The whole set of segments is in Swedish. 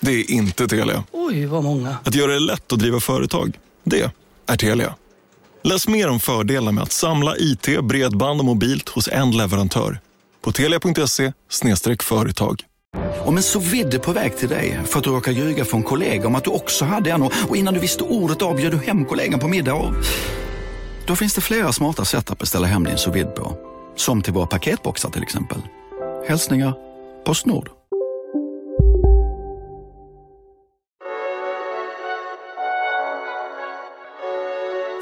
Det är inte Telia. Oj, vad många. Att göra det lätt att driva företag. Det är Telia. Läs mer om fördelar med att samla IT, bredband och mobilt hos en leverantör. På telia.se företag. Om en så vidde på väg till dig för att du råkar ljuga från kollega om att du också hade en och innan du visste ordet av du hem kollegan på middag och... Då finns det flera smarta sätt att beställa hem din sous på. Som till våra paketboxar till exempel. Hälsningar Postnord.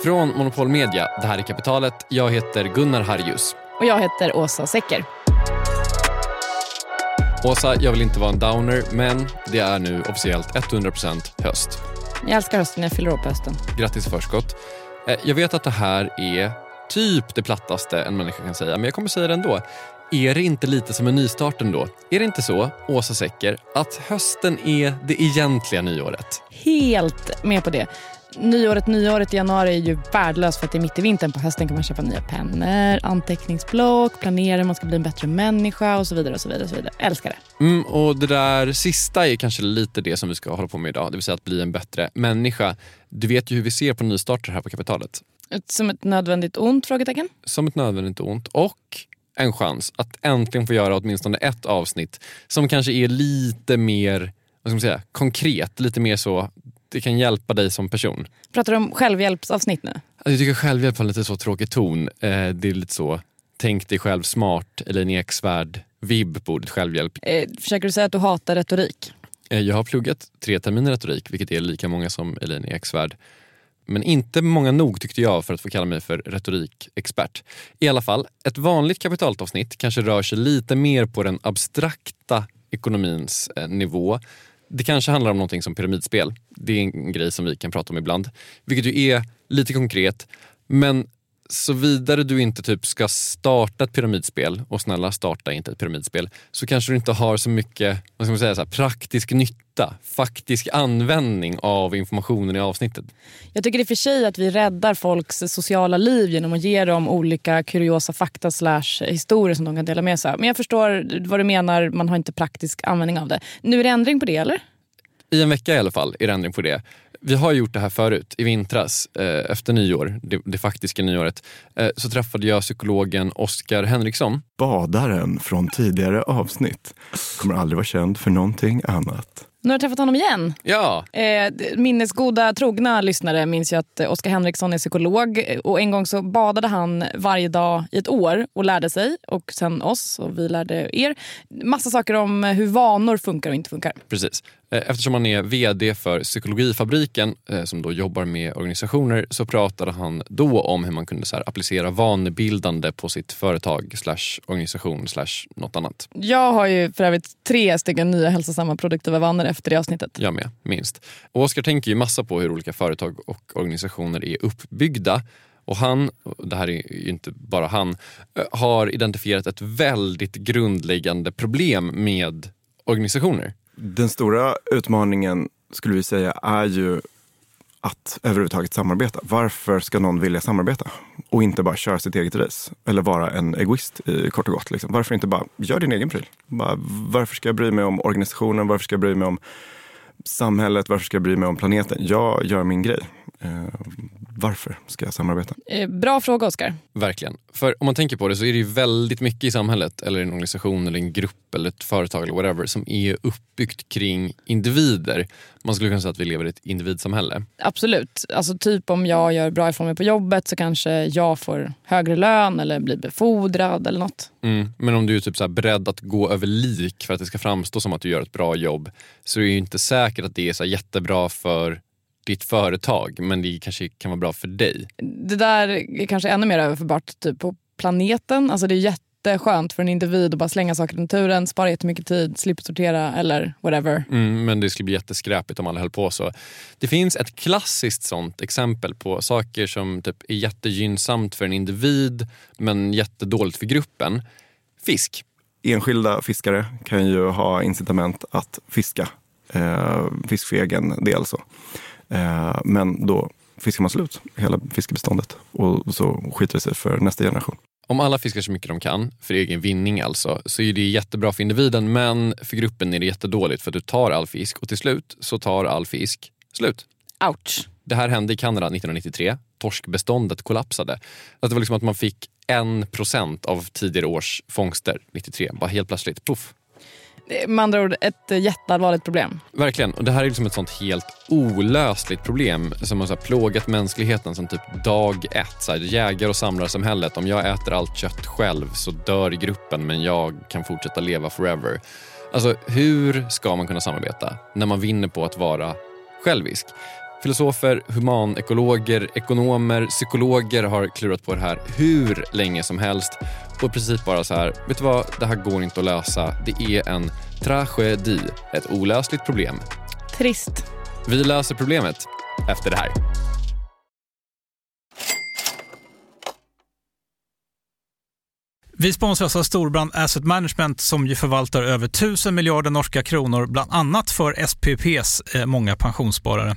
Från Monopol Media, det här är Kapitalet. Jag heter Gunnar Harjus. Och jag heter Åsa Secker. Åsa, jag vill inte vara en downer, men det är nu officiellt 100% höst. Jag älskar hösten, jag fyller på hösten. Grattis i förskott. Eh, jag vet att det här är typ det plattaste en människa kan säga, men jag kommer säga det ändå. Är det inte lite som en nystart ändå? Är det inte så, Åsa Secker, att hösten är det egentliga nyåret? Helt med på det. Nyåret, nyåret i januari är ju värdelöst för att det är mitt i vintern. På hösten kan man köpa nya pennor, anteckningsblock, planera hur man ska bli en bättre människa och så vidare. och så vidare, och så vidare. Älskar det. Mm, och det där sista är kanske lite det som vi ska hålla på med idag, det vill säga att bli en bättre människa. Du vet ju hur vi ser på nystarter här på Kapitalet. Som ett nödvändigt ont? frågetecken. Som ett nödvändigt ont och en chans att äntligen få göra åtminstone ett avsnitt som kanske är lite mer vad ska man säga, konkret, lite mer så det kan hjälpa dig som person. Pratar du om självhjälpsavsnitt nu? Alltså, jag tycker självhjälp har lite så tråkig ton. Eh, det är lite så, tänk dig själv smart, Elaine Eksvärd, vibb på ordet självhjälp. Eh, försöker du säga att du hatar retorik? Eh, jag har pluggat tre terminer retorik, vilket är lika många som Elaine Eksvärd. Men inte många nog tyckte jag för att få kalla mig för retorikexpert. I alla fall, ett vanligt kapitalavsnitt kanske rör sig lite mer på den abstrakta ekonomins nivå det kanske handlar om någonting som pyramidspel. Det är en grej som vi kan prata om ibland. Vilket ju är lite konkret. Men så vidare du inte typ ska starta ett pyramidspel, och snälla starta inte ett pyramidspel, så kanske du inte har så mycket vad ska man säga, så här, praktisk nytta, faktisk användning av informationen i avsnittet. Jag tycker i och för sig att vi räddar folks sociala liv genom att ge dem olika kuriosa fakta slash historier som de kan dela med sig av. Men jag förstår vad du menar, man har inte praktisk användning av det. Nu är det ändring på det eller? I en vecka i alla fall är det ändring på det. Vi har gjort det här förut, i vintras, eh, efter nyår, det, det faktiska nyåret, eh, så träffade jag psykologen Oskar Henriksson. Badaren från tidigare avsnitt kommer aldrig vara känd för någonting annat. Nu har jag träffat honom igen. Ja. Eh, minnesgoda, trogna lyssnare minns ju att eh, Oskar Henriksson är psykolog. Och En gång så badade han varje dag i ett år och lärde sig. Och sen oss, och vi lärde er. Massa saker om hur vanor funkar och inte funkar. Precis. Eh, eftersom han är VD för Psykologifabriken eh, som då jobbar med organisationer så pratade han då om hur man kunde så applicera vanebildande på sitt företag slash organisation slash något annat. Jag har ju för övrigt tre stycken nya hälsosamma produktiva vanor efter det avsnittet. Jag med, minst. Och Oskar tänker ju massa på hur olika företag och organisationer är uppbyggda. Och han, det här är ju inte bara han, eh, har identifierat ett väldigt grundläggande problem med organisationer. Den stora utmaningen skulle vi säga är ju att överhuvudtaget samarbeta. Varför ska någon vilja samarbeta och inte bara köra sitt eget race? Eller vara en egoist i kort och gott. Liksom. Varför inte bara gör din egen pryl? Bara, varför ska jag bry mig om organisationen? Varför ska jag bry mig om samhället? Varför ska jag bry mig om planeten? Jag gör min grej. Eh, varför ska jag samarbeta? Eh, bra fråga, Oskar. Verkligen. För om man tänker på det så är det ju väldigt mycket i samhället, eller en organisation, eller en grupp, eller ett företag eller whatever som är uppbyggt kring individer. Man skulle kunna säga att vi lever i ett individsamhälle. Absolut. Alltså typ om jag gör bra ifrån mig på jobbet så kanske jag får högre lön eller blir befordrad eller något. Mm. Men om du är typ så beredd att gå över lik för att det ska framstå som att du gör ett bra jobb så är det ju inte säkert att det är så jättebra för ditt företag men det kanske kan vara bra för dig. Det där är kanske ännu mer överförbart typ på planeten. Alltså det är jätteskönt för en individ att bara slänga saker i naturen, spara jättemycket tid, slippa sortera eller whatever. Mm, men det skulle bli jätteskräpigt om alla höll på så. Det finns ett klassiskt sånt exempel på saker som typ är jättegynnsamt för en individ men jättedåligt för gruppen. Fisk. Enskilda fiskare kan ju ha incitament att fiska eh, fisk för egen del. Så. Eh, men då fiskar man slut hela fiskebeståndet och så skiter det sig för nästa generation. Om alla fiskar så mycket de kan, för egen vinning alltså, så är det jättebra för individen men för gruppen är det jättedåligt för att du tar all fisk och till slut så tar all fisk slut. Ouch. Det här hände i Kanada 1993. Torskbeståndet kollapsade. Alltså det var liksom att man fick en procent av tidigare års fångster 93. Bara helt plötsligt, puff. Eh, med andra ord ett eh, jätteallvarligt problem. Verkligen. Och det här är liksom ett sånt helt olösligt problem som har så här plågat mänskligheten sen typ dag ett. Så här, jägar och samlarsamhället. Om jag äter allt kött själv så dör gruppen men jag kan fortsätta leva forever. Alltså hur ska man kunna samarbeta när man vinner på att vara självisk? Filosofer, humanekologer, ekonomer, psykologer har klurat på det här hur länge som helst och i princip bara så här, vet du vad, det här går inte att lösa. Det är en tragedi, ett olösligt problem. Trist. Vi löser problemet efter det här. Vi sponsras av Storbrand Asset Management som ju förvaltar över 1000 miljarder norska kronor bland annat för SPPs eh, många pensionssparare.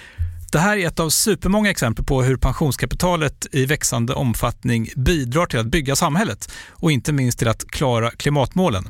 Det här är ett av supermånga exempel på hur pensionskapitalet i växande omfattning bidrar till att bygga samhället och inte minst till att klara klimatmålen.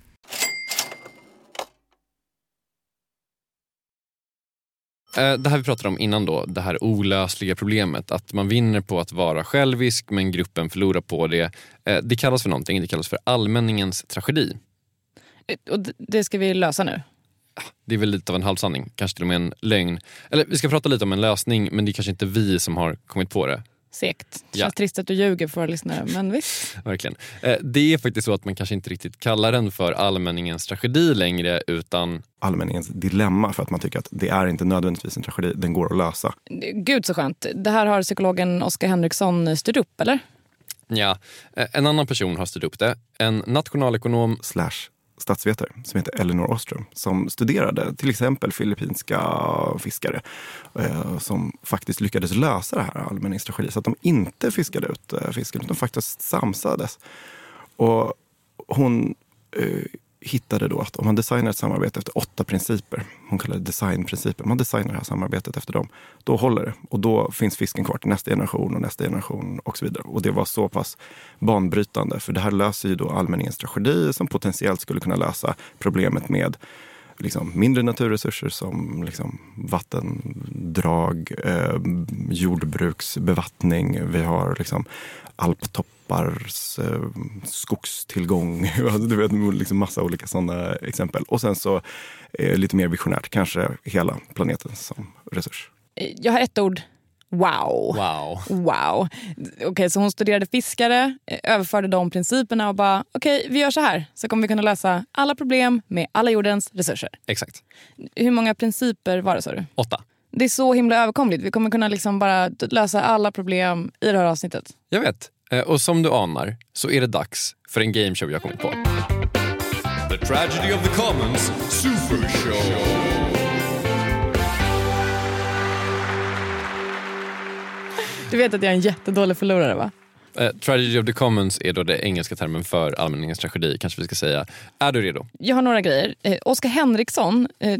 Det här vi pratade om innan då, det här olösliga problemet. Att man vinner på att vara självisk men gruppen förlorar på det. Eh, Det kallas för någonting, det kallas för allmänningens tragedi. Och d- det ska vi lösa nu. Det är väl lite av en halvsanning, kanske till och med en lögn. Eller vi ska prata lite om en lösning men det är kanske inte vi som har kommit på det. Segt. Ja. känns trist att du ljuger för våra lyssnare, men visst. Verkligen. Eh, Det är faktiskt så att man kanske inte riktigt kallar den för allmänningens tragedi längre utan Allmänningens dilemma för att man tycker att det är inte nödvändigtvis en tragedi, den går att lösa. Gud så skönt. Det här har psykologen Oskar Henriksson styrt upp, eller? ja, eh, en annan person har styrt upp det. En nationalekonom Slash statsvetare som heter Elinor Ostrom som studerade till exempel filippinska fiskare eh, som faktiskt lyckades lösa det här allmänningstragedi så att de inte fiskade ut eh, fisken utan faktiskt samsades. Och hon eh, hittade då att om man designar ett samarbete efter åtta principer, hon kallar det designprinciper, man designar det här samarbetet efter dem, då håller det. Och då finns fisken kvar till nästa generation och nästa generation och så vidare. Och det var så pass banbrytande, för det här löser ju då allmänningens tragedi som potentiellt skulle kunna lösa problemet med liksom mindre naturresurser som liksom vattendrag, eh, jordbruksbevattning. Vi har liksom alptoppars eh, skogstillgång. Alltså, du vet, liksom massa olika sådana exempel. Och sen så eh, lite mer visionärt, kanske hela planeten som resurs. Jag har ett ord. Wow. Wow. Wow. Okej, så hon studerade fiskare, överförde de principerna och bara okej, vi gör så här så kommer vi kunna lösa alla problem med alla jordens resurser. Exakt. Hur många principer var det sa du? Åtta. Det är så himla överkomligt. Vi kommer kunna liksom bara lösa alla problem i det här avsnittet. Jag vet. Eh, Och som du anar så är det dags för en gameshow jag kommit på. The Tragedy of the Commons Super Show. Du vet att jag är en jättedålig förlorare va? Eh, Tragedy of the Commons är då det engelska termen för allmänningens tragedi, kanske vi ska säga. Är du redo? Jag har några grejer. Eh, Oskar Henriksson, eh,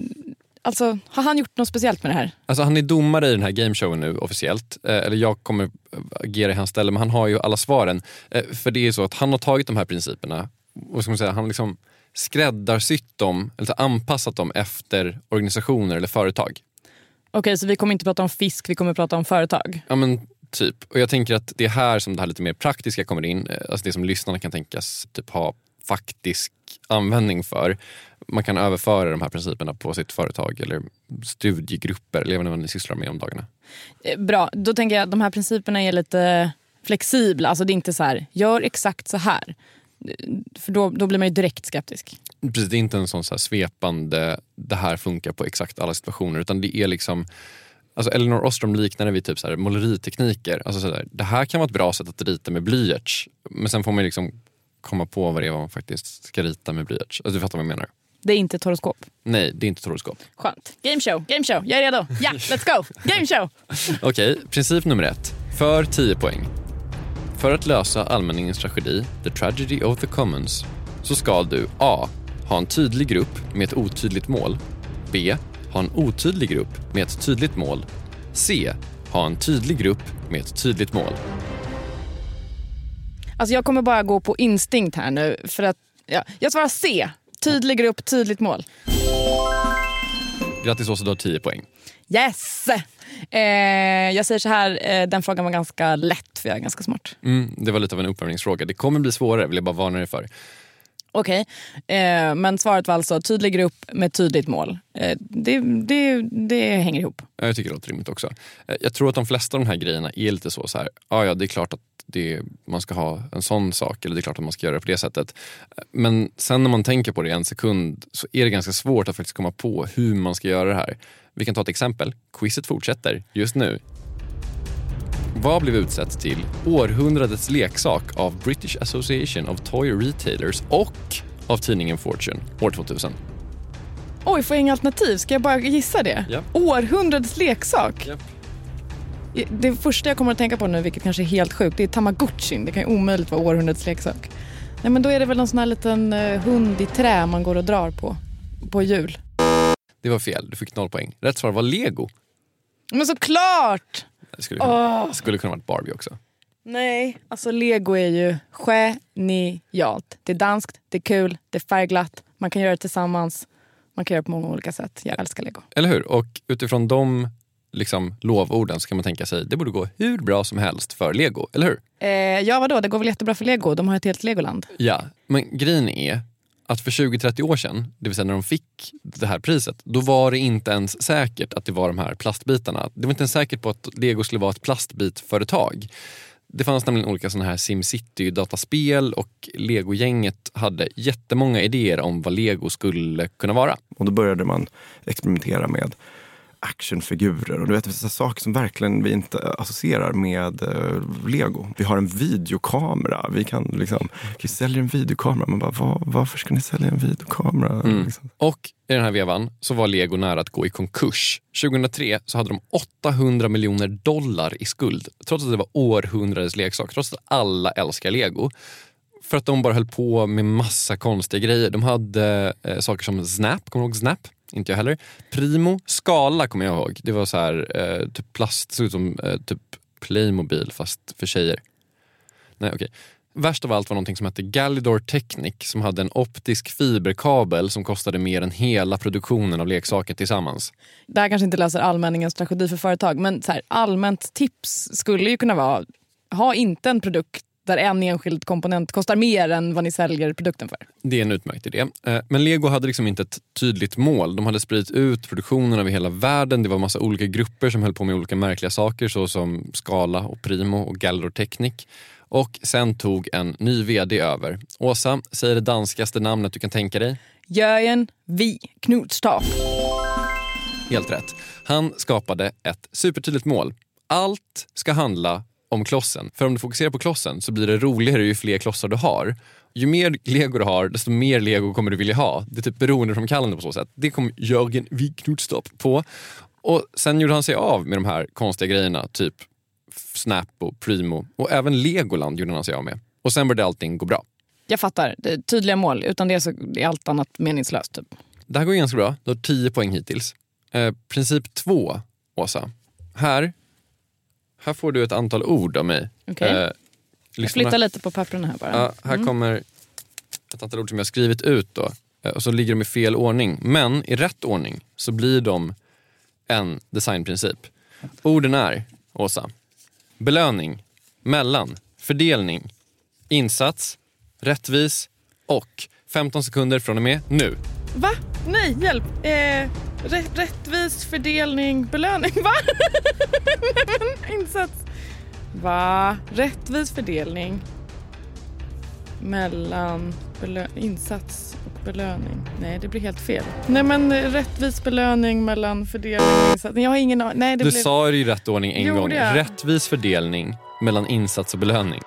alltså, har han gjort något speciellt med det här? Alltså han är domare i den här gameshowen nu officiellt. Eh, eller jag kommer agera i hans ställe, men han har ju alla svaren. Eh, för det är så att han har tagit de här principerna och ska man säga, han liksom skräddarsytt dem, eller anpassat dem efter organisationer eller företag. Okej, så vi kommer inte prata om fisk, vi kommer prata om företag. Ja men typ. Och jag tänker att det är här som det här lite mer praktiska kommer in. Eh, Alltså det som lyssnarna kan tänkas typ ha faktisk användning för. Man kan överföra de här principerna på sitt företag eller studiegrupper eller vad ni sysslar med om dagarna. Eh, Bra, då tänker jag att de här principerna är lite flexibla. Alltså det är inte så här, gör exakt så här. Eh, För då, då blir man ju direkt skeptisk. Precis, det är inte en sån så här svepande, det här funkar på exakt alla situationer. Utan det är liksom, alltså Elinor Ostrom liknar det vid typ så här måleritekniker. Alltså så där, det här kan vara ett bra sätt att rita med blyerts. Men sen får man liksom komma på vad det är man faktiskt ska rita med blyerts. Alltså, du fattar vad jag menar? Det är inte ett horoskop. Nej, det är inte horoskop. Skönt. Game show, game show. Jag är redo. Ja, let's go. Game show. Okej, princip nummer ett. För 10 poäng. För att lösa allmänningens tragedi, the tragedy of the commons, så ska du A. Ha en tydlig grupp med ett otydligt mål. B. Ha en otydlig grupp med ett tydligt mål. C. Ha en tydlig grupp med ett tydligt mål. Alltså jag kommer bara gå på instinkt här nu. För att, ja, jag svarar C. Tydlig grupp, tydligt mål. Grattis Åsa, du har 10 poäng. Yes! Eh, jag säger så här, eh, den frågan var ganska lätt för jag är ganska smart. Mm, det var lite av en uppvärmningsfråga. Det kommer bli svårare, vill jag bara varna dig för. Okej, eh, men svaret var alltså tydlig grupp med tydligt mål. Eh, det, det, det hänger ihop. Ja, Jag tycker det låter rimligt också. Eh, Jag tror att de flesta av de här grejerna är lite så, så här, ja, ja det är klart att det, man ska ha en sån sak eller det är klart att man ska göra det på det sättet. Eh, men sen när man tänker på det i en sekund så är det ganska svårt att faktiskt komma på hur man ska göra det här. Vi kan ta ett exempel. Quizet fortsätter just nu. Vad blev utsett till århundradets leksak av British Association of Toy Retailers och av tidningen Fortune år 2000? Oj, får jag inga alternativ? Ska jag bara gissa det? Ja. Århundradets leksak? Japp. Det första jag kommer att tänka på nu, vilket kanske är helt sjukt, det är Tamagotchin. Det kan ju omöjligt vara århundradets leksak. Nej, men då är det väl någon sån här liten eh, hund i trä man går och drar på, på jul. Det var fel, du fick noll poäng. Rätt svar var lego. Men såklart! Det skulle kunna, skulle kunna varit Barbie också. Nej, alltså lego är ju genialt. Det är danskt, det är kul, det är färgglatt, man kan göra det tillsammans. Man kan göra det på många olika sätt. Jag älskar lego. Eller hur? Och utifrån de liksom, lovorden så kan man tänka sig det borde gå hur bra som helst för lego, eller hur? Eh, ja, vadå? Det går väl jättebra för lego? De har ett helt legoland. Ja, men grejen är att för 20-30 år sedan, det vill säga när de fick det här priset, då var det inte ens säkert att det var de här plastbitarna. Det var inte ens säkert på att Lego skulle vara ett plastbitföretag. Det fanns nämligen olika sådana här SimCity-dataspel och Lego-gänget hade jättemånga idéer om vad Lego skulle kunna vara. Och då började man experimentera med actionfigurer och du vet vissa saker som verkligen vi inte associerar med eh, lego. Vi har en videokamera. Vi kan liksom, vi säljer en videokamera. Man bara, var, varför ska ni sälja en videokamera? Mm. Liksom. Och i den här vevan så var Lego nära att gå i konkurs. 2003 så hade de 800 miljoner dollar i skuld. Trots att det var århundradets leksak. Trots att alla älskar Lego. För att de bara höll på med massa konstiga grejer. De hade eh, saker som Snap, kommer du ihåg Snap? Inte jag heller. Primo, Skala kommer jag ihåg. Det var så här, eh, typ plast, såg ut som eh, typ Playmobil fast för tjejer. Nej, okej. Värst av allt var någonting som hette Galidor Technic som hade en optisk fiberkabel som kostade mer än hela produktionen av leksaken tillsammans. Det här kanske inte löser allmänningens tragedi för företag, men så här, allmänt tips skulle ju kunna vara, ha inte en produkt där en enskild komponent kostar mer än vad ni säljer produkten för. Det är en utmärkt idé. Eh, Men Lego hade liksom inte ett tydligt mål. De hade spridit ut produktionen över hela världen. Det var massa olika grupper som höll på med olika märkliga saker såsom Scala och Primo och Galilor Technic. Och sen tog en ny VD över. Åsa, säg det danskaste namnet du kan tänka dig. Jörgen Vi Knutstorp. Helt rätt. Han skapade ett supertydligt mål. Allt ska handla om klossen. För om du fokuserar på klossen så blir det roligare ju fler klossar du har. Ju mer lego du har, desto mer lego kommer du vilja ha. Det är typ beroendeframkallande på så sätt. Det kom Jörgen Wigknutstorp på. Och sen gjorde han sig av med de här konstiga grejerna, typ Snap och Primo. Och även Legoland gjorde han sig av med. Och sen började allting gå bra. Jag fattar. Tydliga mål. Utan det så är allt annat meningslöst. Typ. Det här går ganska bra. Du har 10 poäng hittills. Eh, princip 2, Åsa. Här, här får du ett antal ord av mig. Okej. Eh, Jag lyssnarna- flyttar lite på papperna här bara. Ja, här kommer ett antal ord som jag har skrivit ut då. Eh, Och så ligger de i fel ordning. Men i rätt ordning så blir de en designprincip. Orden är, Åsa, belöning, mellan, fördelning, insats, rättvis och 15 sekunder från och med nu. Va? Nej, hjälp. Eh, rä- rättvis fördelning, belöning. Va? Insats. Va? Rättvis fördelning mellan insats och belöning. Nej, det blir helt fel. Nej, men rättvis belöning mellan fördelning och insats. Jag har ingen aning. Nej, det Du blev... sa det i rätt ordning en Gjorde gång. Rättvis fördelning mellan insats och belöning.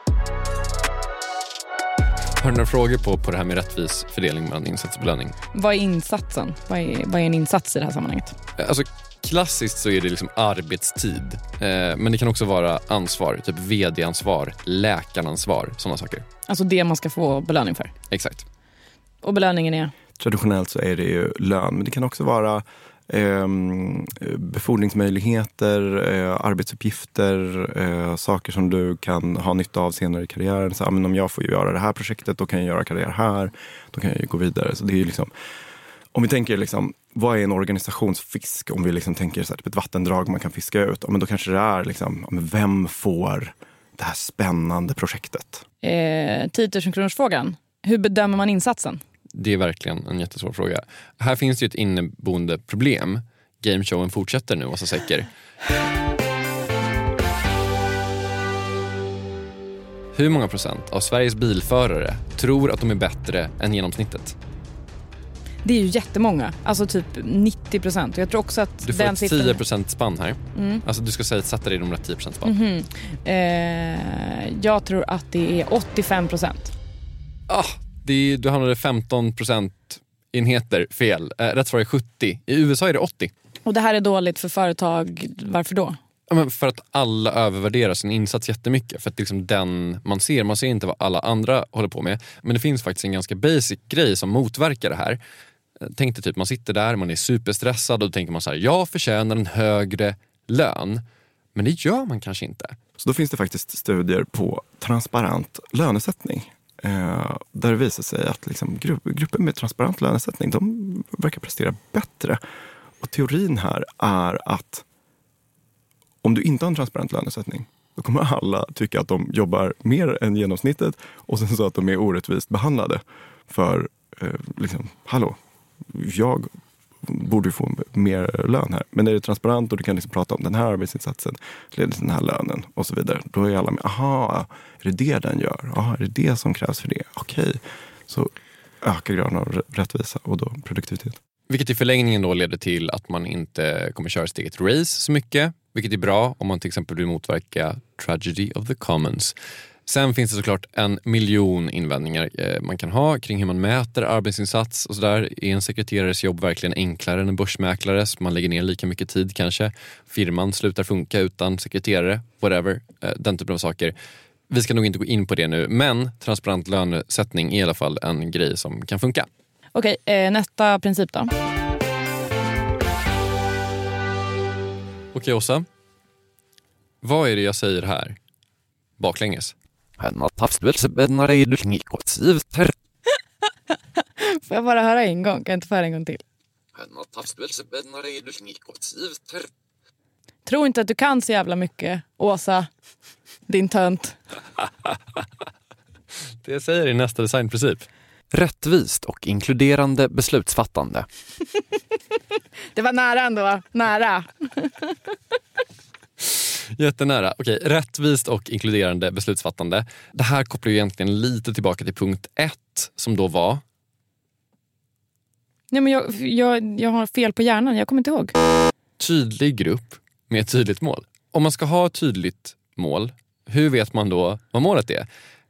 Har du några frågor på, på det här med rättvis fördelning mellan insats och belöning? Vad är insatsen? Vad är, vad är en insats i det här sammanhanget? Alltså, klassiskt så är det liksom arbetstid. Eh, men det kan också vara ansvar, typ vd-ansvar, läkaransvar, sådana saker. Alltså det man ska få belöning för. Exakt. Och belöningen är? Traditionellt så är det ju lön, men det kan också vara eh, befordringsmöjligheter, eh, arbetsuppgifter, eh, saker som du kan ha nytta av senare i karriären. Så, ah, men om jag får göra det här projektet, då kan jag göra karriär här. Då kan jag ju gå vidare. Så det är ju liksom, om vi tänker, liksom, vad är en organisationsfisk? Om vi liksom tänker så här, typ ett vattendrag man kan fiska ut. Ah, men då kanske det är, liksom, ah, men vem får det här spännande projektet? Eh, 10 000 kronors frågan. Hur bedömer man insatsen? Det är verkligen en jättesvår fråga. Här finns ju ett inneboende problem. Gameshowen fortsätter nu, Åsa Secker. Hur många procent av Sveriges bilförare tror att de är bättre än genomsnittet? Det är ju jättemånga. Alltså typ 90 procent. Jag tror också att Du får ett siffran... 10 procent spann här. Mm. Alltså du ska säga, sätta dig i de rätt 10 procent spann. Mhm. Eh, jag tror att det är 85 procent. Ah, det är, du hamnade 15% enheter fel. Eh, rätt svar är 70. I USA är det 80. Och det här är dåligt för företag. Varför då? Ja, men för att alla övervärderar sin insats jättemycket. För att liksom den man ser. Man ser inte vad alla andra håller på med. Men det finns faktiskt en ganska basic grej som motverkar det här. Eh, Tänk dig typ man sitter där, man är superstressad och då tänker man så här, jag förtjänar en högre lön. Men det gör man kanske inte. Så då finns det faktiskt studier på transparent lönesättning. Eh, där det visar sig att liksom gru- grupper med transparent lönesättning de verkar prestera bättre. Och teorin här är att om du inte har en transparent lönesättning då kommer alla tycka att de jobbar mer än genomsnittet och sen så att de är orättvist behandlade. För, eh, liksom, hallå, jag borde få mer lön här. Men är det transparent och du kan liksom prata om den här arbetsinsatsen leder till den här lönen och så vidare. Då är alla med, aha, är det det den gör? Aha, är det det som krävs för det? Okej, så ökar graden av rättvisa och då produktivitet. Vilket i förlängningen då leder till att man inte kommer köra sitt eget race så mycket. Vilket är bra om man till exempel vill motverka tragedy of the commons. Sen finns det såklart en miljon invändningar eh, man kan ha kring hur man mäter arbetsinsats och sådär. Är en sekreterares jobb verkligen enklare än en börsmäklares? Man lägger ner lika mycket tid kanske. Firman slutar funka utan sekreterare, whatever. Eh, Den typen av saker. Vi ska nog inte gå in på det nu, men transparent lönesättning är i alla fall en grej som kan funka. Okej, eh, nästa princip då. Okej Åsa. Vad är det jag säger här? Baklänges. Får jag bara höra en gång? Kan jag inte få höra en gång till? Tro inte att du kan så jävla mycket, Åsa. Din tönt. Det säger är nästa designprincip. Rättvist och inkluderande beslutsfattande. Det var nära ändå. Nära. Jättenära. Okej, rättvist och inkluderande beslutsfattande. Det här kopplar ju egentligen lite tillbaka till punkt ett som då var Nej, men jag, jag, jag har fel på hjärnan. Jag kommer inte ihåg. tydlig grupp med ett tydligt mål. Om man ska ha ett tydligt mål, hur vet man då vad målet är?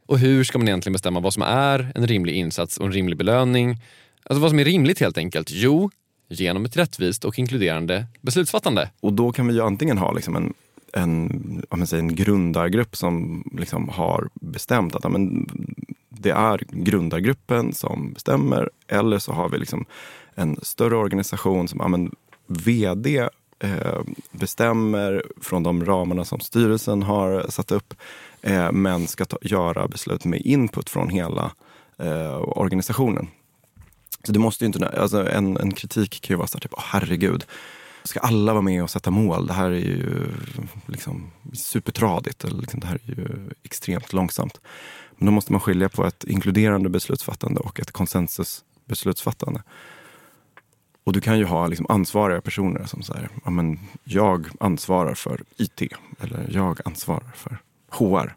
Och hur ska man egentligen bestämma vad som är en rimlig insats och en rimlig belöning? Alltså vad som är rimligt helt enkelt? Jo, genom ett rättvist och inkluderande beslutsfattande. Och då kan vi ju antingen ha liksom en, en, om man säger, en grundargrupp som liksom har bestämt att men, det är grundargruppen som bestämmer. Eller så har vi liksom en större organisation som men, vd eh, bestämmer från de ramarna som styrelsen har satt upp eh, men ska ta, göra beslut med input från hela eh, organisationen. Så det måste ju inte, alltså en, en kritik kan ju vara så här, typ, oh, herregud, ska alla vara med och sätta mål? Det här är ju liksom supertradigt. Eller liksom, det här är ju extremt långsamt. Men då måste man skilja på ett inkluderande beslutsfattande och ett konsensusbeslutsfattande. Och du kan ju ha liksom ansvariga personer som säger, ja, men jag ansvarar för IT eller jag ansvarar för HR.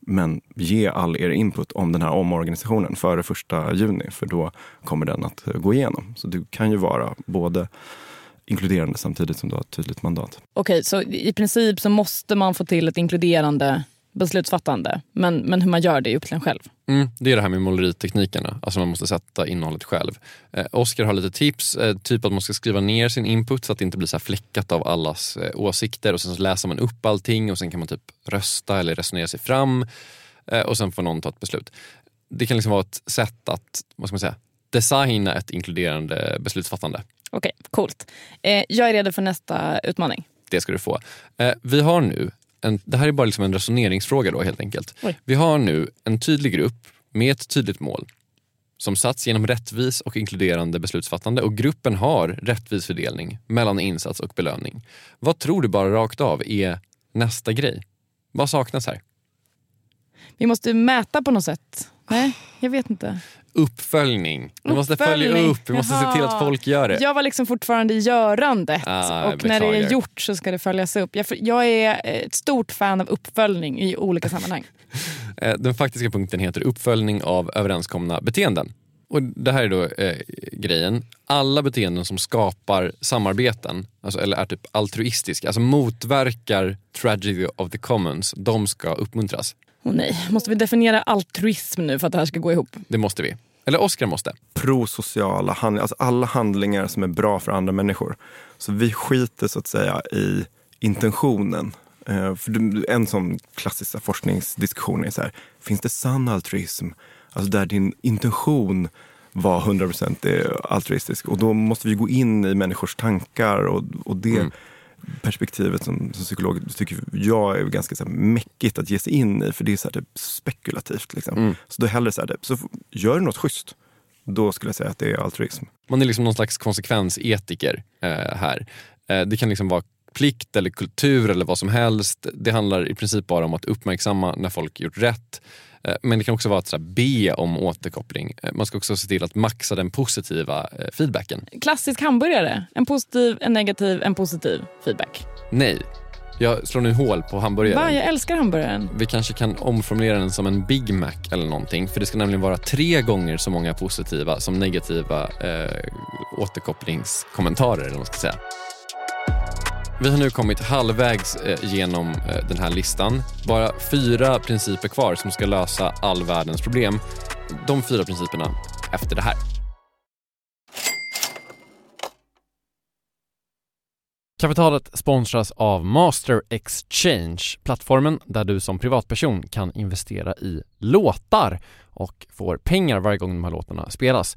Men ge all er input om den här omorganisationen före första juni, för då kommer den att gå igenom. Så du kan ju vara både inkluderande samtidigt som du har ett tydligt mandat. Okej, så i princip så måste man få till ett inkluderande beslutsfattande. Men, men hur man gör det är upp till en själv. Mm, det är det här med måleriteknikerna, alltså man måste sätta innehållet själv. Eh, Oskar har lite tips, eh, typ att man ska skriva ner sin input så att det inte blir så fläckat av allas eh, åsikter och sen så läser man upp allting och sen kan man typ rösta eller resonera sig fram eh, och sen får någon ta ett beslut. Det kan liksom vara ett sätt att, vad ska man säga, designa ett inkluderande beslutsfattande. Okej, coolt. Eh, jag är redo för nästa utmaning. Det ska du få. Eh, vi har nu en, det här är bara liksom en resoneringsfråga då helt enkelt. Oj. Vi har nu en tydlig grupp med ett tydligt mål som satts genom rättvis och inkluderande beslutsfattande och gruppen har rättvis fördelning mellan insats och belöning. Vad tror du bara rakt av är nästa grej? Vad saknas här? Vi måste mäta på något sätt. Nej, jag vet inte. Uppföljning. Vi måste följa upp, vi måste se till att Jaha. folk gör det. Jag var liksom fortfarande i görandet Ah, och när det är gjort så ska det följas upp. Jag, jag är ett stort fan av uppföljning i olika sammanhang. Eh, Den faktiska punkten heter uppföljning av överenskomna beteenden. Och Det här är då eh, grejen. Alla beteenden som skapar samarbeten, alltså, eller är typ altruistiska, alltså motverkar tragedy of the commons, de ska uppmuntras. Åh nej, måste vi definiera altruism nu för att det här ska gå ihop? Det måste vi. Eller Oskar måste. prosociala handlingar, alltså alla handlingar som är bra för andra människor. Så vi skiter så att säga i intentionen. Eh, för en sån klassisk forskningsdiskussion är så här, finns det sann altruism? Alltså där din intention var 100% altruistisk. Och då måste vi gå in i människors tankar och, och det Mm. Perspektivet som, som psykolog tycker jag är ganska så här, mäckigt att ge sig in i för det är så här, typ, spekulativt. Liksom. Mm. Så då hellre så här, typ, så gör du något schysst. Då skulle jag säga att det är altruism. Man är liksom någon slags konsekvensetiker eh, här. Eh, det kan liksom vara plikt eller kultur eller vad som helst. Det handlar i princip bara om att uppmärksamma när folk gjort rätt. Eh, men det kan också vara att be om återkoppling. Eh, man ska också se till att maxa den positiva eh, feedbacken. Klassisk hamburgare. En positiv, en negativ, en positiv feedback. Nej, jag slår nu hål på hamburgaren. Va? Jag älskar hamburgaren. Vi kanske kan omformulera den som en Big Mac eller någonting. För det ska nämligen vara tre gånger så många positiva som negativa eh, återkopplingskommentarer. Eller vad man ska säga. Vi har nu kommit halvvägs eh, genom eh, den här listan. Bara fyra principer kvar som ska lösa all världens problem. De fyra principerna efter det här. Kapitalet sponsras av Master Exchange, plattformen där du som privatperson kan investera i låtar och får pengar varje gång de här låtarna spelas.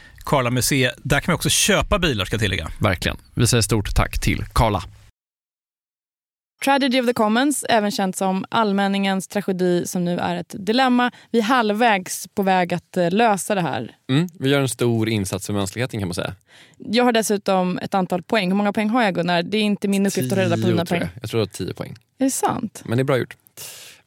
Karla C. Där kan man också köpa bilar ska jag tillägga. Verkligen. Vi säger stort tack till Karla. Tragedy of the Commons, även känt som allmänningens tragedi som nu är ett dilemma. Vi är halvvägs på väg att eh, lösa det här. Mm, vi gör en stor insats för mänskligheten kan man säga. Jag har dessutom ett antal poäng. Hur många poäng har jag Gunnar? Det är inte min uppgift att reda på dina poäng. Jag. jag tror att du har 10 poäng. Är det sant? Men det är bra gjort.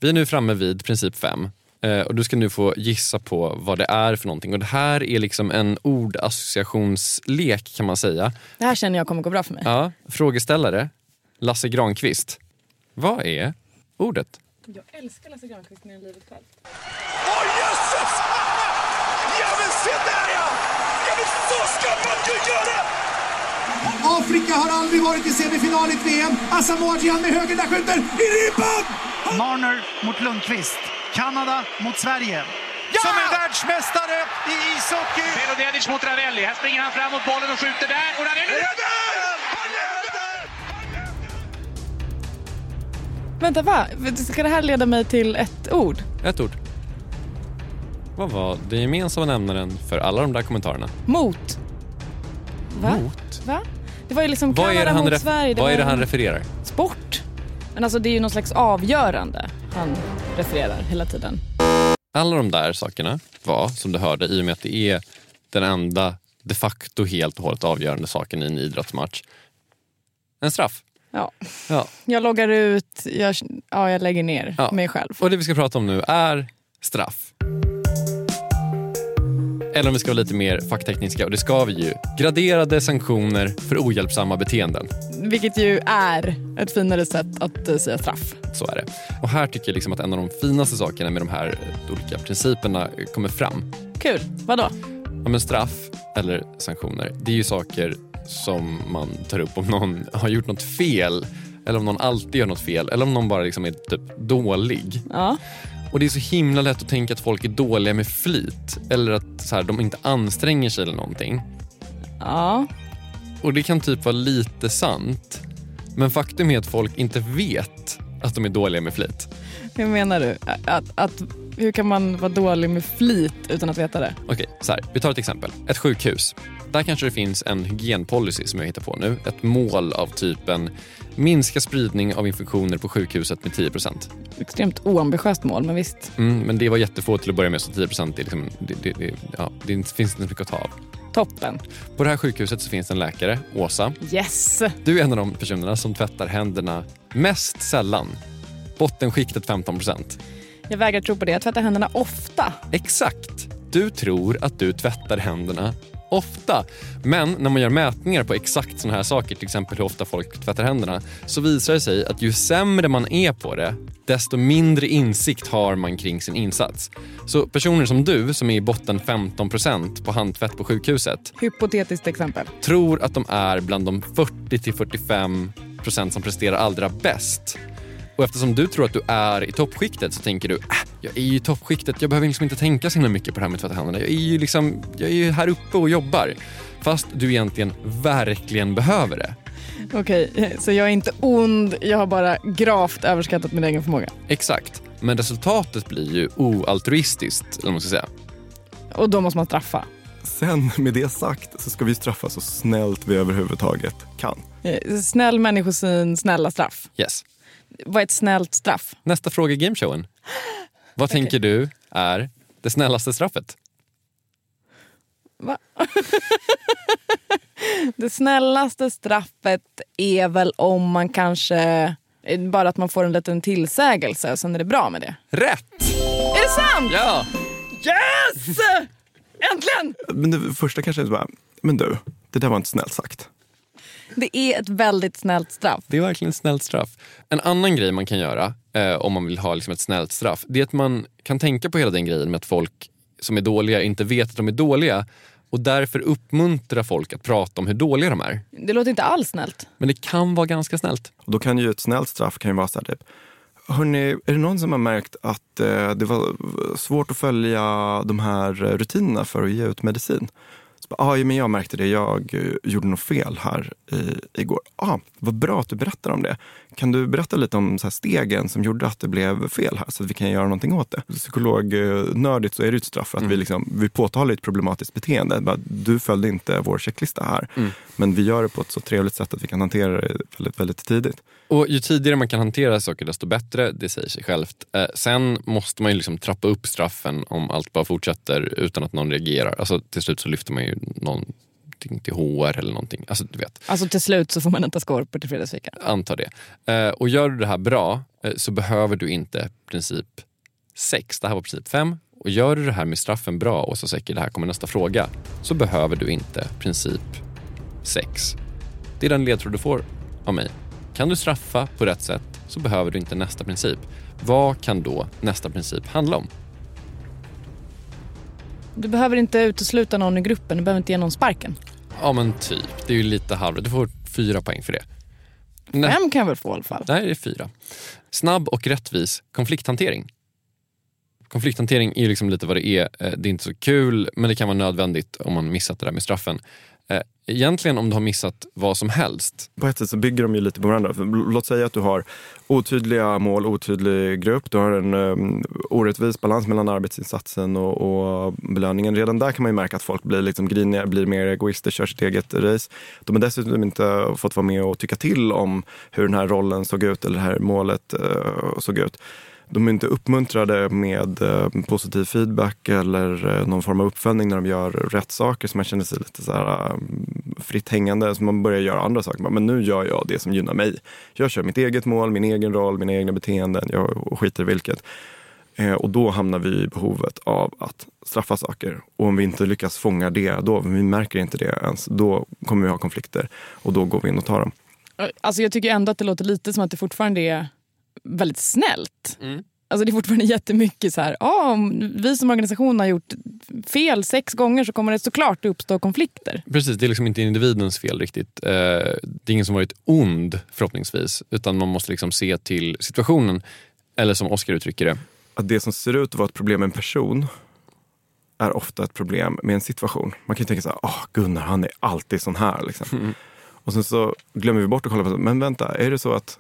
Vi är nu framme vid princip 5. Eh, och du ska nu få gissa på vad det är för någonting. Och det här är liksom en ordassociationslek kan man säga. Det här känner jag kommer gå bra för mig. Ja, frågeställare, Lasse Granqvist. Vad är ordet? Jag älskar Lasse Granqvist mer än livet själv. Åh oh, jösses! Ja men se där ja! Ja men så ska man ju göra! Afrika har aldrig varit i semifinal i ett VM. Asamoah Gyan med höger där skjuter i ribban! Marner mot Lundqvist. Kanada mot Sverige. Ja! Som är världsmästare i ishockey! Melodedic mot Ravelli. Här springer han fram mot bollen och skjuter där. Och Ravelli... Vänta, va? Ska det här leda mig till ett ord? Ett ord. Vad var den gemensamma nämnaren för alla de där kommentarerna? Mot. Va? Mot? Va? Det var ju liksom Vad Kanada mot Sverige. vad är det han refererar? Sport. Men alltså det är ju någon slags avgörande han refererar hela tiden. Alla de där sakerna var, som du hörde, i och med att det är den enda de facto helt och hållet avgörande saken i en idrottsmatch. En straff. Ja. Ja. Jag loggar ut, jag, ja, jag lägger ner Ja. mig själv. Och det vi ska prata om nu är straff. Eller om vi ska vara lite mer facktekniska, och det ska vi ju. Graderade sanktioner för ohjälpsamma beteenden. Vilket ju är ett finare sätt att eh, säga straff. Så är det. Och här tycker jag liksom att en av de finaste sakerna med de här eh, olika principerna eh, kommer fram. Kul. Vadå? Ja, men straff eller sanktioner, det är ju saker som man tar upp om någon har gjort något fel eller om någon alltid gör något fel eller om någon bara liksom är typ dålig. Ja. Och det är så himla lätt att tänka att folk är dåliga med flit eller att så här, de inte anstränger sig eller någonting. Ja. Och det kan typ vara lite sant. Men faktum är att folk inte vet att de är dåliga med flit. Hur menar du? Att, att, hur kan man vara dålig med flit utan att veta det? Okej, så här. Vi tar ett exempel. Ett sjukhus. Där kanske det finns en hygienpolicy som jag hittar på nu. Ett mål av typen minska spridning av infektioner på sjukhuset med 10% Extremt oambitiöst mål, men visst. mm, Men det var jättefå till att börja med, så 10 är liksom, det, det, det, ja, det finns inte mycket att ta av. Toppen. På det här sjukhuset så finns en läkare, Åsa. Yes! Du är en av de personerna som tvättar händerna mest sällan. Bottenskiktet 15% Jag vägrar tro på det. Jag tvättar händerna ofta. Exakt. Du tror att du tvättar händerna ofta. Men när man gör mätningar på exakt sådana här saker, till exempel hur ofta folk tvättar händerna, så visar det sig att ju sämre man är på det, desto mindre insikt har man kring sin insats. Så personer som du, som är i botten 15% på handtvätt på sjukhuset, Hypotetiskt exempel. tror att de är bland de 40-45% som presterar allra bäst. Och eftersom du tror att du är i toppskiktet så tänker du, äh, jag är ju i toppskiktet, jag behöver liksom inte tänka så himla mycket på det här med tvätta händerna. Jag är ju liksom, jag är ju här uppe och jobbar. Fast du egentligen verkligen behöver det. Okej, så jag är inte ond, jag har bara gravt överskattat min egen förmåga. Exakt. Men resultatet blir ju oaltruistiskt, eller vad man ska säga. Och då måste man straffa. Sen med det sagt så ska vi straffa så snällt vi överhuvudtaget kan. Eh, Snäll människosyn, snälla straff. Yes. Vad är ett snällt straff? Nästa fråga i gameshowen. Vad tänker du är det snällaste straffet? Va? det snällaste straffet är väl om man kanske... Bara att man får en liten tillsägelse och sen är det bra med det. Rätt! Är det sant? Ja! Yes! Äntligen! Men det första kanske är så bara, men du, det där var inte snällt sagt. Det är ett väldigt snällt straff. Det är verkligen ett snällt straff. En annan grej man kan göra eh, om man vill ha liksom ett snällt straff, det är att man kan tänka på hela den grejen med att folk som är dåliga inte vet att de är dåliga och därför uppmuntra folk att prata om hur dåliga de är. Det låter inte alls snällt. Men det kan vara ganska snällt. Och då kan ju ett snällt straff kan ju vara så här typ, Hörrni, är det någon som har märkt att eh, det var svårt att följa de här rutinerna för att ge ut medicin? Så bara, ah, men jag märkte det, jag eh, gjorde något fel här i, igår. Ah, vad bra att du berättar om det. Kan du berätta lite om så stegen som gjorde att det blev fel här så att vi kan göra någonting åt det? Psykolognördigt så är det ett straff för att vi, liksom, vi påtalar ett problematiskt beteende. Bara, Du följde inte vår checklista här. Men vi gör det på ett så trevligt sätt att vi kan hantera det väldigt, väldigt tidigt. Och ju tidigare man kan hantera saker desto bättre, det säger sig självt. Eh, sen måste man ju liksom trappa upp straffen om allt bara fortsätter utan att någon reagerar. Alltså, till slut så lyfter man ju någonting till HR eller någonting. Alltså, du vet. Alltså till slut så får man inte skorpor till fredagsfika. Antar det. Eh, och gör du det här bra eh, så behöver du inte princip 6, det här var princip 5. Och gör du det här med straffen bra och så säkert det här kommer nästa fråga så behöver du inte princip 6. Det är den ledtråd du får av mig. Kan du straffa på rätt sätt så behöver du inte nästa princip. Vad kan då nästa princip handla om? Du behöver inte utesluta någon i gruppen, du behöver inte ge någon sparken. Ja men typ, det är ju lite halvt. Du får fyra poäng för det. Nä- Fem kan jag väl få i alla fall. Nej, det är fyra. Snabb och rättvis konflikthantering. Konflikthantering är liksom lite vad det är. Eh, Det är inte så kul, men det kan vara nödvändigt om man missat det där med straffen. Egentligen om du har missat vad som helst. På ett sätt så bygger de ju lite på varandra. För låt säga att du har otydliga mål, otydlig grupp. Du har en um, orättvis balans mellan arbetsinsatsen och, och belöningen. Redan där kan man ju märka att folk blir liksom griniga, blir mer egoister, kör sitt eget race. De har dessutom inte fått vara med och tycka till om hur den här rollen såg ut eller det här målet uh, såg ut. De är inte uppmuntrade med eh, positiv feedback eller eh, någon form av uppföljning när de gör rätt saker. Så man känner sig lite så här, eh, fritt hängande. Så man börjar göra andra saker. Men nu gör jag det som gynnar mig. Jag kör mitt eget mål, min egen roll, mina egna beteenden. Jag skiter i vilket. Och då hamnar vi i behovet av att straffa saker. Och om vi inte lyckas fånga det då, vi märker inte det ens, då kommer vi ha konflikter. Och då går vi in och tar dem. Alltså jag tycker ändå att det låter lite som att det fortfarande är väldigt snällt. Alltså det är fortfarande jättemycket så här, ja, om vi som organisation har gjort fel sex gånger så kommer det såklart uppstå konflikter. Precis, det är liksom inte individens fel riktigt. Eh, Det är ingen som varit ond förhoppningsvis, utan man måste liksom se till situationen. Eller som Oskar uttrycker det. Att det som ser ut att vara ett problem med en person är ofta ett problem med en situation. Man kan ju tänka så här, åh Gunnar han är alltid sån här. Liksom. Och sen så glömmer vi bort att kolla på, men vänta, är det så att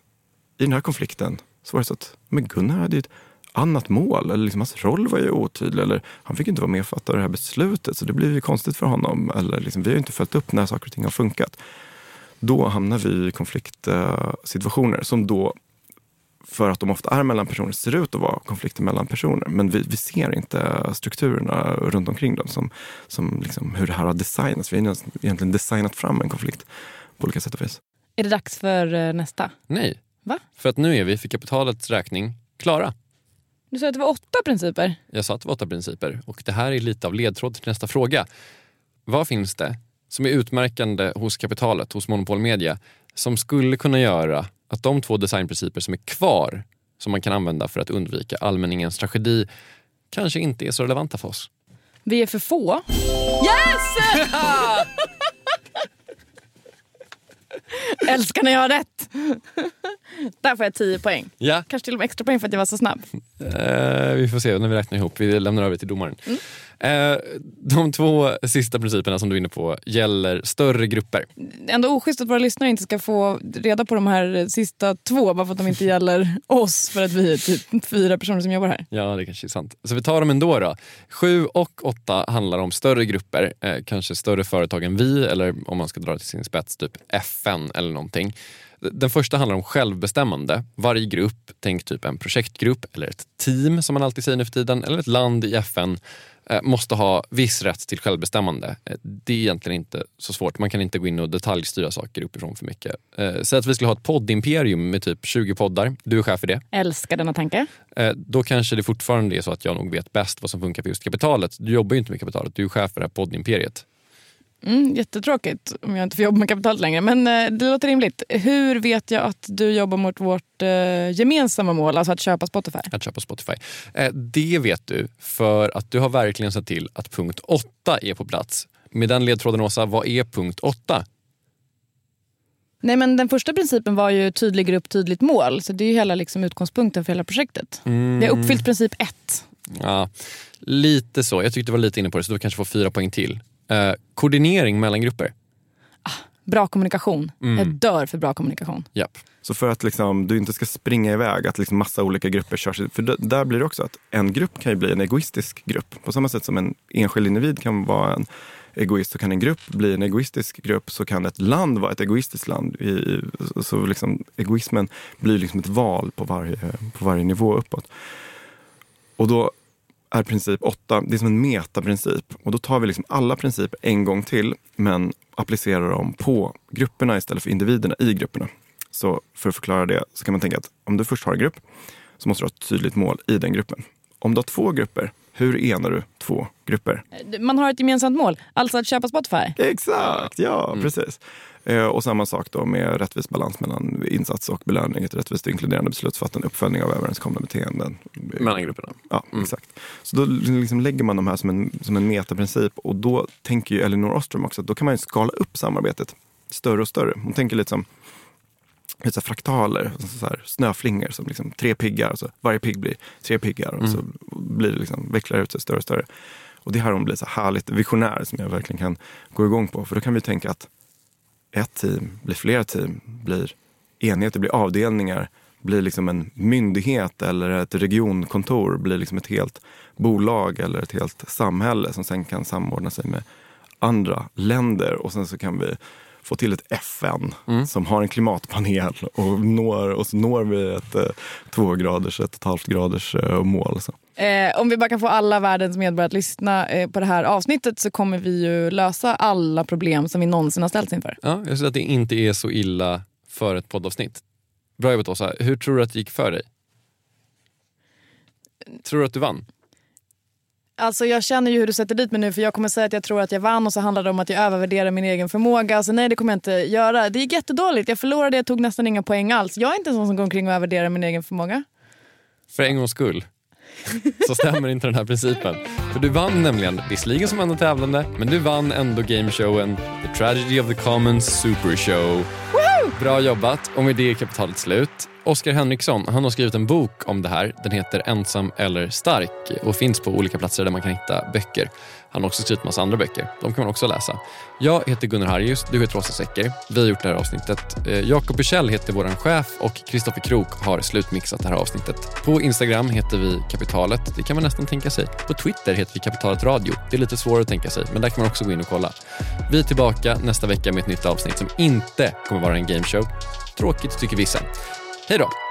i den här konflikten så var det så att men Gunnar hade ju ett annat mål, eller liksom hans roll var ju otydlig, eller han fick inte vara med och fatta det här beslutet, så det blev ju konstigt för honom. Eller liksom, vi har ju inte följt upp när saker och ting har funkat. Då hamnar vi i konfliktsituationer som då, för att de ofta är mellan personer, ser ut att vara konflikter mellan personer. Men vi, vi ser inte strukturerna runt omkring dem, som, som liksom hur det här har designats. Vi har egentligen designat fram en konflikt på olika sätt och vis. Är det dags för eh, nästa? Nej. Va? För att nu är vi för kapitalets räkning klara. Du sa att det var åtta principer. Jag sa att det var åtta principer och det här är lite av ledtråd till nästa fråga. vad finns det som är utmärkande hos kapitalet, hos monopolmedia, som skulle kunna göra att de två designprinciper som är kvar, som man kan använda för att undvika allmänningens tragedi, kanske inte är så relevanta för oss? Vi är för få. Yes! Älskar när jag har rätt. Där får jag 10 poäng. Ja. Kanske till och med extra poäng för att jag var så snabb. Eh, vi får se när vi räknar ihop. Vi lämnar över till domaren. Eh, de två sista principerna som du är inne på gäller större grupper. Ändå oschysst att våra lyssnare inte ska få reda på de här sista två bara för att de inte gäller oss för att vi är typ fyra personer som jobbar här. Ja, det kanske är sant. Så vi tar dem ändå. då. Sju och åtta handlar om större grupper, eh, kanske större företag än vi eller om man ska dra till sin spets, typ FN eller någonting. Den första handlar om självbestämmande. Varje grupp, tänk typ en projektgrupp eller ett team som man alltid säger nu för tiden, eller ett land i FN eh, måste ha viss rätt till självbestämmande. Eh, Det är egentligen inte så svårt. Man kan inte gå in och detaljstyra saker uppifrån för mycket. Eh, Säg att vi skulle ha ett poddimperium med typ 20 poddar. Du är chef för det. Älskar denna tanke. Eh, Då kanske det fortfarande är så att jag nog vet bäst vad som funkar för just kapitalet. Du jobbar ju inte med kapitalet, du är chef för det här poddimperiet. Mm, jättetråkigt om jag inte får jobba med kapitalet längre. Men eh, det låter rimligt. Hur vet jag att du jobbar mot vårt eh, gemensamma mål, alltså att köpa Spotify? Att köpa Spotify. Eh, Det vet du för att du har verkligen sett till att punkt 8 är på plats. Med den ledtråden Åsa, vad är punkt 8? Nej, men den första principen var ju tydlig grupp, tydligt mål. Så det är ju hela liksom, utgångspunkten för hela projektet. Mm. Vi har uppfyllt princip ett. Ja, lite så. Jag tyckte du var lite inne på det så du kanske får fyra poäng till. Eh, koordinering mellan grupper. Bra kommunikation. Mm. Jag dör för bra kommunikation. Japp. Så för att liksom, du inte ska springa iväg, att liksom massa olika grupper körs. För d- där blir det också att en grupp kan ju bli en egoistisk grupp. På samma sätt som en enskild individ kan vara en egoist så kan en grupp bli en egoistisk grupp. Så kan ett land vara ett egoistiskt land. I, i- så liksom, egoismen blir liksom ett val på varje, på varje nivå uppåt. Och då är princip 8, det är som en metaprincip. Och då tar vi liksom alla principer en gång till men applicerar dem på grupperna istället för individerna i grupperna. Så för att förklara det så kan man tänka att om du först har en grupp så måste du ha ett tydligt mål i den gruppen. Om du har två grupper, hur enar du två grupper? Man har ett gemensamt mål, alltså att köpa Spotify. Exakt, ja precis. Eh, och samma sak då med rättvis balans mellan insats och belöning, ett rättvist inkluderande beslutsfattande, uppföljning av överenskomna beteenden. Mellan grupperna. Ja, exakt. Så då liksom lägger man de här som en, som en metaprincip och då tänker ju Elinor Ostrom också att då kan man ju skala upp samarbetet större och större. Hon tänker lite som så fraktaler, alltså så här snöflingor som liksom tre piggar. Och så varje pigg blir tre piggar och så blir det liksom, vecklar ut sig större och större. Och det här hon blir så härligt visionär som jag verkligen kan gå igång på. För då kan vi tänka att ett team blir flera team, blir enheter, blir avdelningar, blir liksom en myndighet eller ett regionkontor, blir liksom ett helt bolag eller ett helt samhälle som sen kan samordna sig med andra länder och sen så kan vi få till ett FN som har en klimatpanel och, når, och så når vi ett eh, två graders, ett och ett halvt graders eh, mål. Så. Eh, om vi bara kan få alla världens medborgare att lyssna eh, på det här avsnittet så kommer vi ju lösa alla problem som vi någonsin har ställts inför. Ja, jag ser att det inte är så illa för ett poddavsnitt. Bra jobbat Åsa. Hur tror du att det gick för dig? Tror du att du vann? Alltså jag känner ju hur du sätter dit mig nu för jag kommer säga att jag tror att jag vann och så handlar det om att jag övervärderar min egen förmåga. Alltså nej det kommer jag inte göra. Det gick jättedåligt. Jag förlorade, jag tog nästan inga poäng alls. Jag är inte en sån som går omkring och övervärderar min egen förmåga. För en gångs skull så stämmer inte den här principen. För du vann nämligen, visserligen som enda tävlande, men du vann ändå gameshowen The Tragedy of the Commons Super Show. Bra jobbat och med det är kapitalet slut. Oskar Henriksson han har skrivit en bok om det här. Den heter Ensam eller stark och finns på olika platser där man kan hitta böcker. Han har också skrivit massa andra böcker. De kan man också läsa. Jag heter Gunnar Harjus, du heter Åsa Secker. Vi har gjort det här avsnittet. Eh, Jakob Bursell heter vår chef och Kristoffer Krook har slutmixat det här avsnittet. På Instagram heter vi Kapitalet. Det kan man nästan tänka sig. På Twitter heter vi Kapitalet Radio. Det är lite svårare att tänka sig, men där kan man också gå in och kolla. Vi är tillbaka nästa vecka med ett nytt avsnitt som inte kommer vara en gameshow. Tråkigt tycker vissa. Hej då!